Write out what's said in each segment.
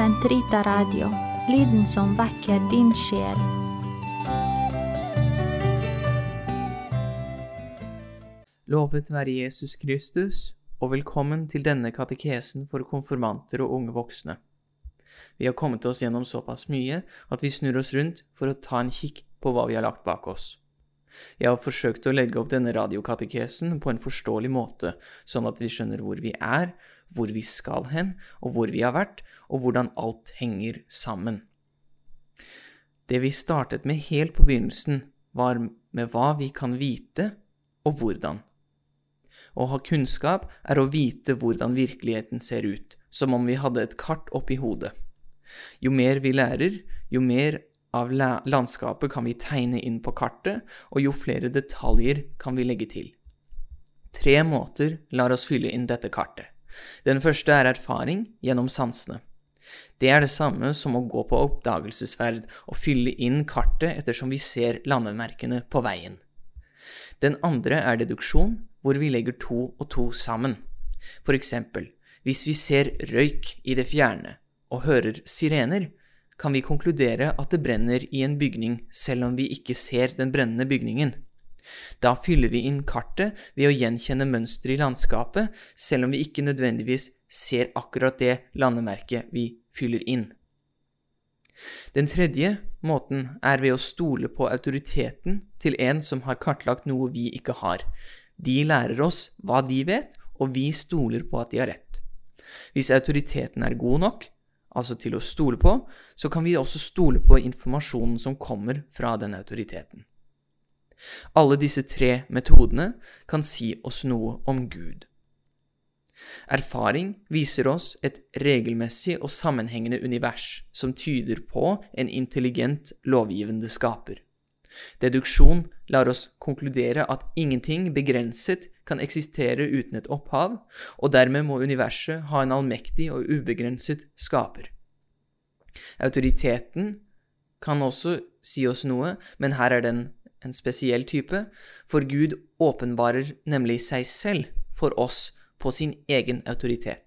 Sentrita Radio, lyden som vekker din sjel. Lovet være Jesus Kristus, og velkommen til denne katekesen for konfirmanter og unge voksne. Vi har kommet oss gjennom såpass mye at vi snur oss rundt for å ta en kikk på hva vi har lagt bak oss. Jeg har forsøkt å legge opp denne radiokatekesen på en forståelig måte, sånn at vi skjønner hvor vi er, hvor vi skal hen, og hvor vi har vært, og hvordan alt henger sammen. Det vi startet med helt på begynnelsen, var med hva vi kan vite, og hvordan. Å ha kunnskap er å vite hvordan virkeligheten ser ut, som om vi hadde et kart oppi hodet. Jo mer vi lærer, jo mer av landskapet kan vi tegne inn på kartet, og jo flere detaljer kan vi legge til. Tre måter lar oss fylle inn dette kartet. Den første er erfaring gjennom sansene. Det er det samme som å gå på oppdagelsesferd og fylle inn kartet ettersom vi ser landemerkene på veien. Den andre er deduksjon, hvor vi legger to og to sammen. For eksempel, hvis vi ser røyk i det fjerne og hører sirener, kan vi konkludere at det brenner i en bygning selv om vi ikke ser den brennende bygningen. Da fyller vi inn kartet ved å gjenkjenne mønsteret i landskapet, selv om vi ikke nødvendigvis ser akkurat det landemerket vi fyller inn. Den tredje måten er ved å stole på autoriteten til en som har kartlagt noe vi ikke har. De lærer oss hva de vet, og vi stoler på at de har rett. Hvis autoriteten er god nok, altså til å stole på, så kan vi også stole på informasjonen som kommer fra den autoriteten. Alle disse tre metodene kan si oss noe om Gud. Erfaring viser oss et regelmessig og sammenhengende univers som tyder på en intelligent, lovgivende skaper. Deduksjon lar oss konkludere at ingenting begrenset kan eksistere uten et opphav, og dermed må universet ha en allmektig og ubegrenset skaper. Autoriteten kan også si oss noe, men her er den en spesiell type, for Gud åpenbarer nemlig seg selv for oss på sin egen autoritet.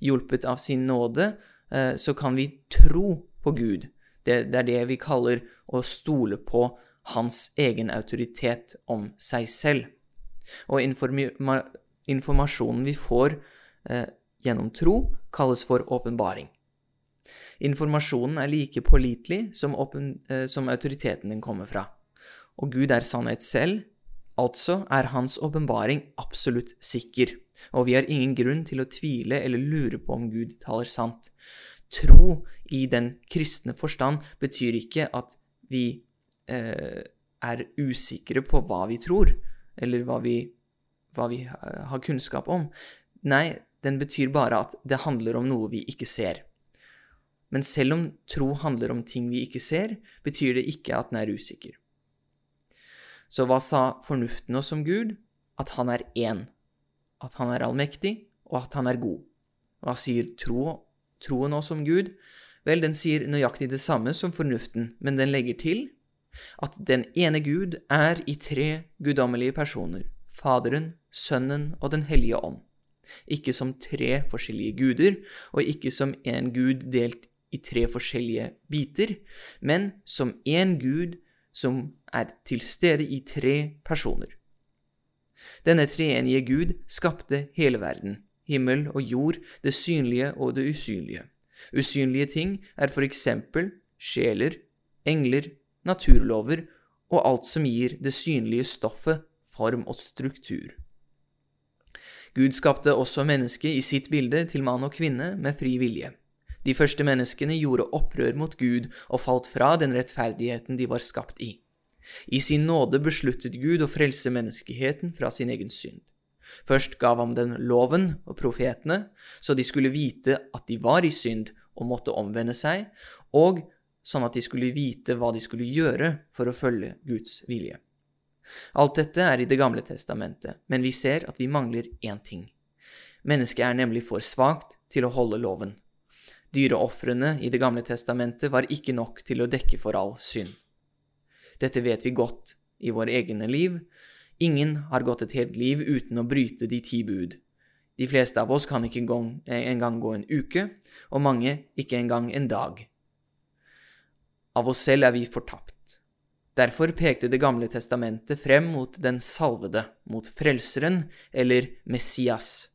Hjulpet av sin nåde eh, så kan vi tro på Gud. Det, er det vi kaller å stole på hans egen autoritet om seg selv. Og informasjonen vi får eh, gjennom tro, kalles for åpenbaring. Informasjonen er like pålitelig som, eh, som autoriteten den kommer fra og Gud er sannhet selv, altså er hans åpenbaring absolutt sikker, og vi har ingen grunn til å tvile eller lure på om Gud taler sant. Tro i den kristne forstand betyr ikke at vi eh, er usikre på hva vi tror, eller hva vi, hva vi har kunnskap om. Nei, den betyr bare at det handler om noe vi ikke ser. Men selv om tro handler om ting vi ikke ser, betyr det ikke at den er usikker. Så hva sa fornuften oss om Gud? At han er én. At han er allmektig, og at han er god. Hva sier tro, troen oss om Gud? Vel, den sier nøyaktig det samme som fornuften, men den legger til at den ene Gud er i tre guddommelige personer, Faderen, Sønnen og Den hellige ånd. Ikke som tre forskjellige guder, og ikke som en gud delt i tre forskjellige biter, men som én Gud som er til stede i tre personer. Denne treenige Gud skapte hele verden, himmel og jord, det synlige og det usynlige. Usynlige ting er for eksempel sjeler, engler, naturlover og alt som gir det synlige stoffet form og struktur. Gud skapte også mennesket i sitt bilde til mann og kvinne med fri vilje. De første menneskene gjorde opprør mot Gud og falt fra den rettferdigheten de var skapt i. I sin nåde besluttet Gud å frelse menneskeheten fra sin egen synd. Først gav ham den loven og profetene, så de skulle vite at de var i synd og måtte omvende seg, og sånn at de skulle vite hva de skulle gjøre for å følge Guds vilje. Alt dette er i Det gamle testamentet, men vi ser at vi mangler én ting. Mennesket er nemlig for svakt til å holde loven. Dyreofrene i Det gamle testamentet var ikke nok til å dekke for all synd. Dette vet vi godt i våre egne liv. Ingen har gått et helt liv uten å bryte de ti bud. De fleste av oss kan ikke engang gå en uke, og mange ikke engang en dag. Av oss selv er vi fortapt. Derfor pekte Det gamle testamentet frem mot den salvede, mot Frelseren, eller Messias,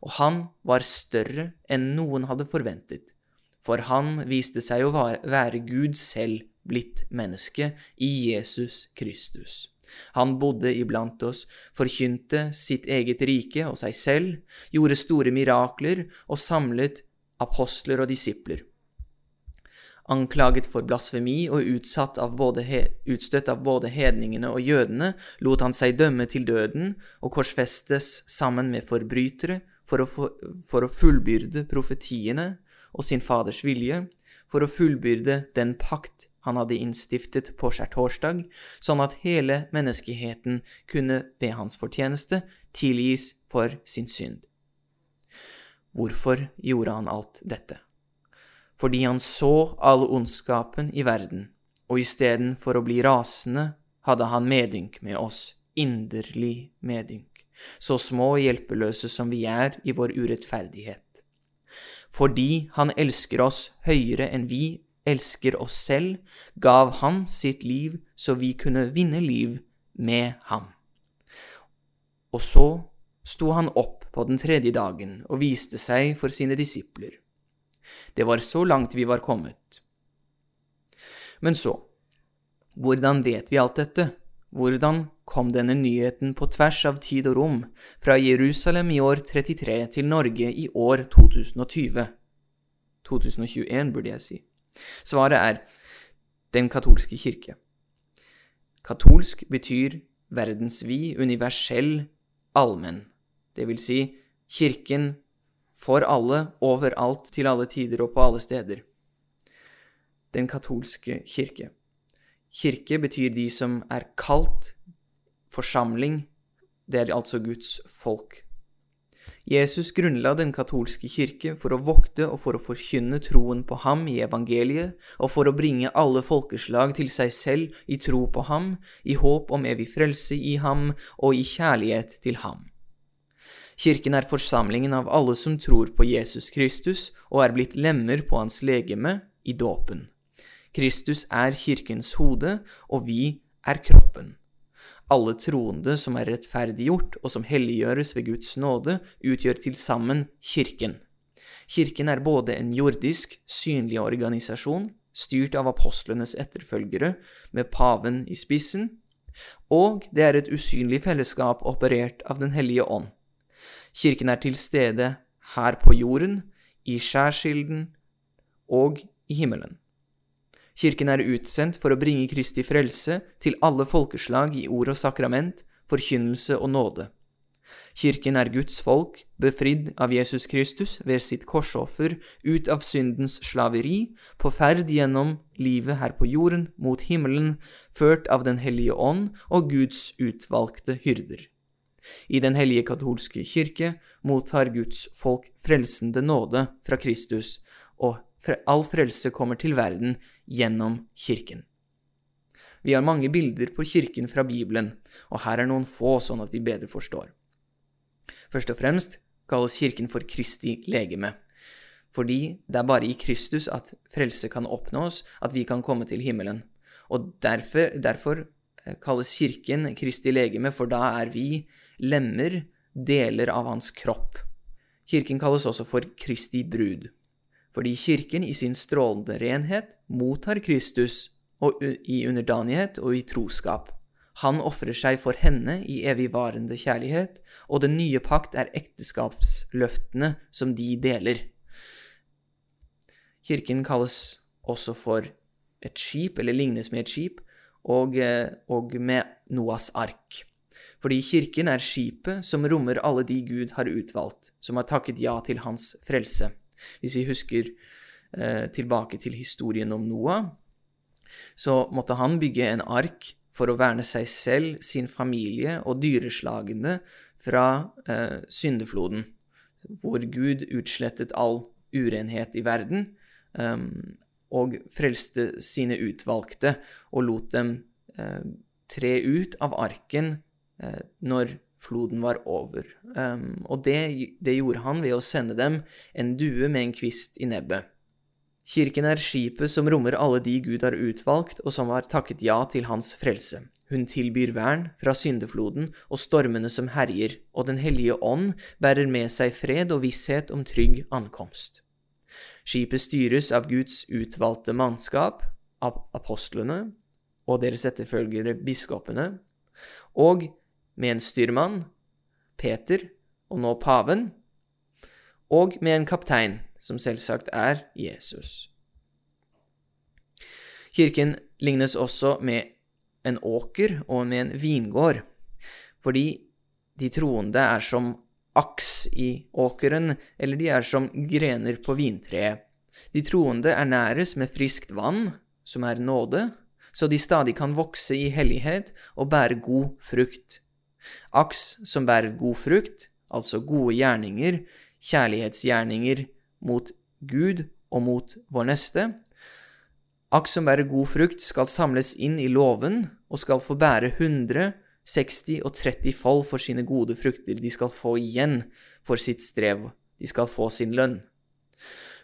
og han var større enn noen hadde forventet, for han viste seg å være Gud selv blitt menneske i Jesus Kristus. Han bodde iblant oss, forkynte sitt eget rike og seg selv, gjorde store mirakler og samlet apostler og disipler. Anklaget for blasfemi og av utstøtt av både hedningene og jødene, lot han seg dømme til døden og korsfestes sammen med forbrytere for å, for, for å fullbyrde profetiene og sin Faders vilje, for å fullbyrde den pakt han hadde innstiftet på skjærtorsdag, sånn at hele menneskeheten kunne ved hans fortjeneste tilgis for sin synd. Hvorfor gjorde han alt dette? Fordi han så all ondskapen i verden, og istedenfor å bli rasende hadde han medynk med oss, inderlig medynk, så små og hjelpeløse som vi er i vår urettferdighet. Fordi han elsker oss høyere enn vi elsker oss selv, gav han sitt liv så vi kunne vinne liv med ham. Og så sto han opp på den tredje dagen og viste seg for sine disipler. Det var så langt vi var kommet. Men så, hvordan vet vi alt dette? Hvordan kom denne nyheten på tvers av tid og rom, fra Jerusalem i år 33 til Norge i år 2020? 2021, burde jeg si. Svaret er Den katolske kirke. Katolsk betyr verdensvid, universell, allmenn. Det vil si kirken for alle, overalt, til alle tider og på alle steder. Den katolske kirke. Kirke betyr de som er kalt, forsamling, det er altså Guds folk. Jesus grunnla den katolske kirke for å vokte og for å forkynne troen på ham i evangeliet, og for å bringe alle folkeslag til seg selv i tro på ham, i håp om evig frelse i ham og i kjærlighet til ham. Kirken er forsamlingen av alle som tror på Jesus Kristus og er blitt lemmer på hans legeme i dåpen. Kristus er kirkens hode, og vi er kroppen. Alle troende som er rettferdiggjort og som helliggjøres ved Guds nåde, utgjør til sammen Kirken. Kirken er både en jordisk, synlig organisasjon, styrt av apostlenes etterfølgere, med paven i spissen, og det er et usynlig fellesskap operert av Den hellige ånd. Kirken er til stede her på jorden, i skjærsilden og i himmelen. Kirken er utsendt for å bringe Kristi frelse til alle folkeslag i ord og sakrament, forkynnelse og nåde. Kirken er Guds folk, befridd av Jesus Kristus ved sitt korsoffer, ut av syndens slaveri, på ferd gjennom livet her på jorden, mot himmelen, ført av Den hellige ånd og Guds utvalgte hyrder. I Den hellige katolske kirke mottar Guds folk frelsende nåde fra Kristus, og all frelse kommer til verden gjennom Kirken. Vi har mange bilder på Kirken fra Bibelen, og her er noen få, sånn at vi bedre forstår. Først og fremst kalles Kirken for Kristi legeme, fordi det er bare i Kristus at frelse kan oppnås, at vi kan komme til himmelen. Og derfor, derfor eh, kalles Kirken Kristi legeme, for da er vi lemmer, deler av hans kropp. Kirken kalles også for Kristi brud fordi Kirken i sin strålende renhet mottar Kristus og i underdanighet og i troskap. Han ofrer seg for henne i evigvarende kjærlighet, og den nye pakt er ekteskapsløftene som de deler. Kirken kalles også for et skip, eller lignes med et skip, og, eh, og med Noas ark. Fordi kirken er skipet som rommer alle de Gud har utvalgt, som har takket ja til hans frelse. Hvis vi husker eh, tilbake til historien om Noah, så måtte han bygge en ark for å verne seg selv, sin familie og dyreslagene fra eh, syndefloden, hvor Gud utslettet all urenhet i verden eh, og frelste sine utvalgte og lot dem eh, tre ut av arken eh, når floden var over. Um, og det, det gjorde han ved å sende dem en due med en kvist i nebbet. Kirken er skipet som rommer alle de Gud har utvalgt, og som har takket ja til hans frelse. Hun tilbyr vern fra syndefloden og stormene som herjer, og Den hellige ånd bærer med seg fred og visshet om trygg ankomst. Skipet styres av Guds utvalgte mannskap, apostlene og deres etterfølgere biskopene, og med en styrmann, Peter, og nå paven, og med en kaptein, som selvsagt er Jesus. Kirken lignes også med en åker og med en vingård, fordi de troende er som aks i åkeren, eller de er som grener på vintreet. De troende ernæres med friskt vann, som er nåde, så de stadig kan vokse i hellighet og bære god frukt. Aks som bærer god frukt, altså gode gjerninger, kjærlighetsgjerninger mot Gud og mot vår neste. Aks som bærer god frukt, skal samles inn i låven og skal få bære 100, 60 og 30 fold for sine gode frukter. De skal få igjen for sitt strev. De skal få sin lønn.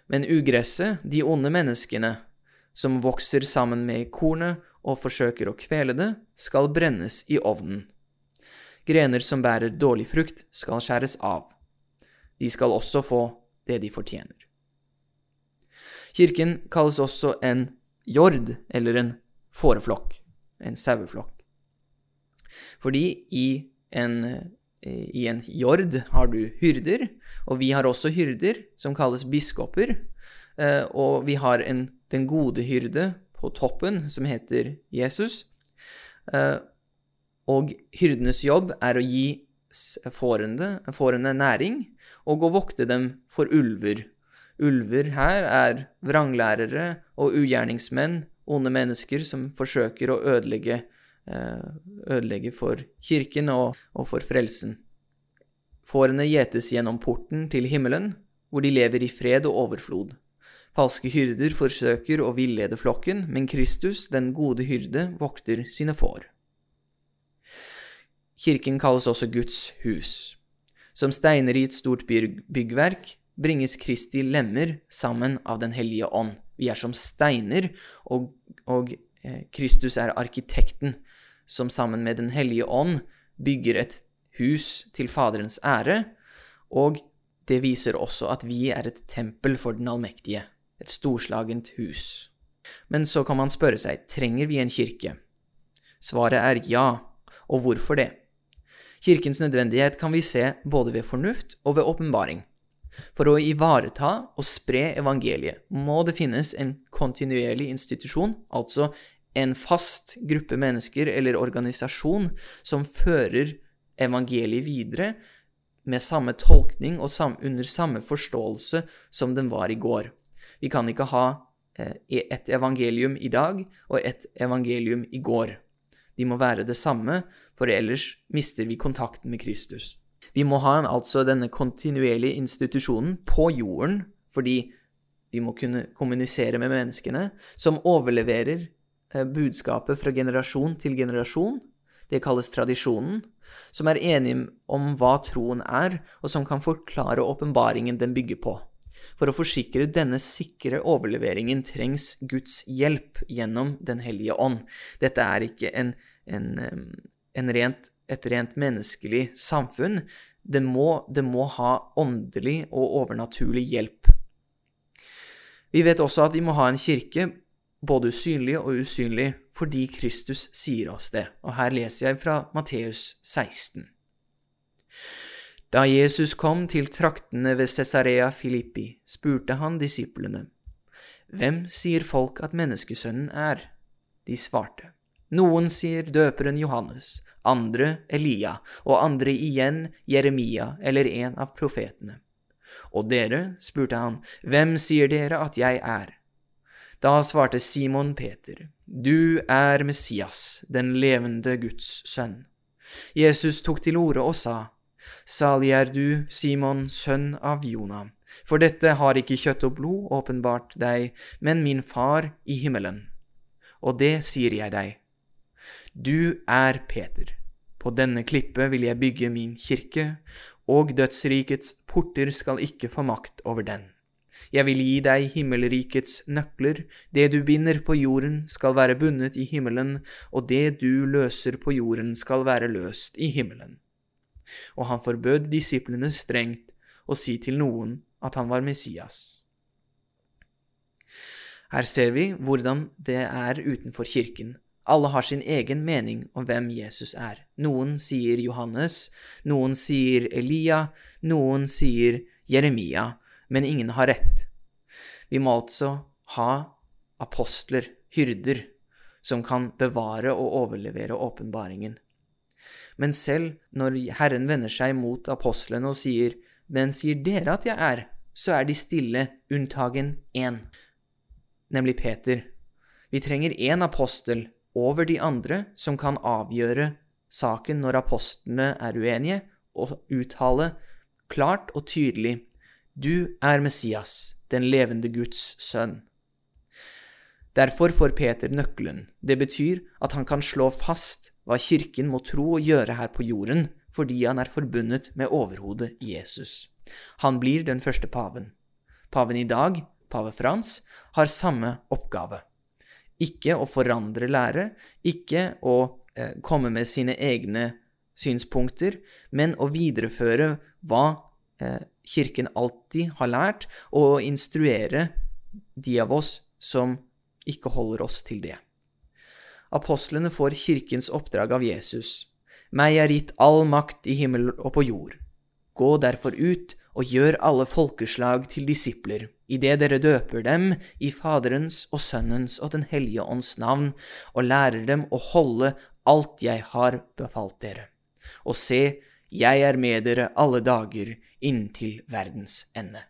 Men ugresset, de onde menneskene, som vokser sammen med kornet og forsøker å kvele det, skal brennes i ovnen. Grener som bærer dårlig frukt, skal skjæres av. De skal også få det de fortjener. Kirken kalles også en jord, eller en fåreflokk, en saueflokk. Fordi i en, i en jord har du hyrder, og vi har også hyrder som kalles biskoper, eh, og vi har en, den gode hyrde på toppen som heter Jesus. Og hyrdenes jobb er å gi fårene næring og å vokte dem for ulver. Ulver her er vranglærere og ugjerningsmenn, onde mennesker som forsøker å ødelegge, eh, ødelegge for kirken og, og for frelsen. Fårene gjetes gjennom porten til himmelen, hvor de lever i fred og overflod. Falske hyrder forsøker å villede flokken, men Kristus, den gode hyrde, vokter sine får. Kirken kalles også Guds hus. Som steiner i et stort byggverk bringes Kristi lemmer sammen av Den hellige ånd. Vi er som steiner, og, og eh, Kristus er arkitekten som sammen med Den hellige ånd bygger et hus til Faderens ære, og det viser også at vi er et tempel for Den allmektige, et storslagent hus. Men så kan man spørre seg, trenger vi en kirke? Svaret er ja, og hvorfor det? Kirkens nødvendighet kan vi se både ved fornuft og ved åpenbaring. For å ivareta og spre evangeliet må det finnes en kontinuerlig institusjon, altså en fast gruppe mennesker eller organisasjon som fører evangeliet videre med samme tolkning og under samme forståelse som den var i går. Vi kan ikke ha eh, et evangelium i dag og et evangelium i går. De må være det samme, for ellers mister vi kontakten med Kristus. Vi må ha altså denne kontinuerlige institusjonen på jorden, fordi vi må kunne kommunisere med menneskene, som overleverer eh, budskapet fra generasjon til generasjon. Det kalles tradisjonen, som er enige om hva troen er, og som kan forklare åpenbaringen den bygger på. For å forsikre denne sikre overleveringen trengs Guds hjelp gjennom Den hellige ånd. Dette er ikke en, en, en rent, et rent menneskelig samfunn. Det må, det må ha åndelig og overnaturlig hjelp. Vi vet også at vi må ha en kirke, både usynlig og usynlig, fordi Kristus sier oss det. Og her leser jeg fra Matteus 16. Da Jesus kom til traktene ved Cesarea Filippi, spurte han disiplene, Hvem sier folk at menneskesønnen er? De svarte, Noen sier døperen Johannes, andre Elia, og andre igjen Jeremia eller en av profetene. Og dere, spurte han, hvem sier dere at jeg er? Da svarte Simon Peter, Du er Messias, den levende Guds sønn. Jesus tok til orde og sa, Salig er du, Simon, sønn av Jonah, for dette har ikke kjøtt og blod åpenbart deg, men min far i himmelen. Og det sier jeg deg. Du er Peter. På denne klippe vil jeg bygge min kirke, og dødsrikets porter skal ikke få makt over den. Jeg vil gi deg himmelrikets nøkler, det du binder på jorden skal være bundet i himmelen, og det du løser på jorden skal være løst i himmelen. Og han forbød disiplene strengt å si til noen at han var Messias. Her ser vi hvordan det er utenfor kirken. Alle har sin egen mening om hvem Jesus er. Noen sier Johannes, noen sier Elia, noen sier Jeremia, men ingen har rett. Vi må altså ha apostler, hyrder, som kan bevare og overlevere åpenbaringen. Men selv når Herren vender seg mot apostlene og sier, Men sier dere at jeg er? så er de stille, unntagen én, nemlig Peter. Vi trenger én apostel over de andre som kan avgjøre saken når apostlene er uenige, og uttale klart og tydelig Du er Messias, den levende Guds sønn. Derfor får Peter nøkkelen. Det betyr at han kan slå fast hva kirken må tro og gjøre her på jorden, fordi han er forbundet med overhodet Jesus. Han blir den første paven. Paven i dag, pave Frans, har samme oppgave. Ikke å forandre lære, ikke å eh, komme med sine egne synspunkter, men å videreføre hva eh, Kirken alltid har lært, og instruere de av oss som ikke holder oss til det. Apostlene får Kirkens oppdrag av Jesus. Meg er gitt all makt i himmel og på jord. Gå derfor ut og gjør alle folkeslag til disipler, idet dere døper dem i Faderens og Sønnens og Den hellige ånds navn, og lærer dem å holde alt jeg har befalt dere. Og se, jeg er med dere alle dager inntil verdens ende.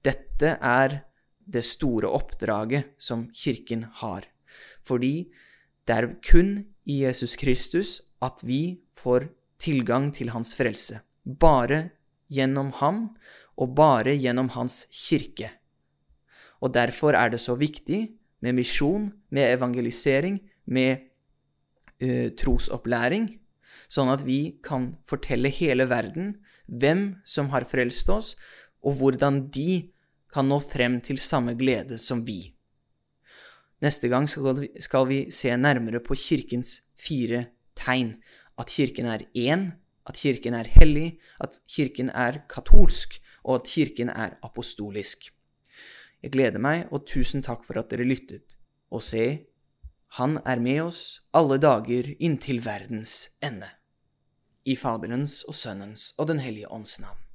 Dette er det store oppdraget som Kirken har, fordi det er kun i Jesus Kristus at vi får tilgang til hans frelse. Bare gjennom ham og bare gjennom hans kirke. Og derfor er det så viktig med misjon, med evangelisering, med uh, trosopplæring, sånn at vi kan fortelle hele verden hvem som har frelst oss, og hvordan de kan nå frem til samme glede som vi. Neste gang skal vi, se nærmere på Kirkens fire tegn. At Kirken er én, at Kirken er hellig, at Kirken er katolsk, og at Kirken er apostolisk. Jeg gleder meg, og tusen takk for at dere lyttet. Og se, Han er med oss alle dager inntil verdens ende. I Faderens og Sønnens og Den hellige ånds navn.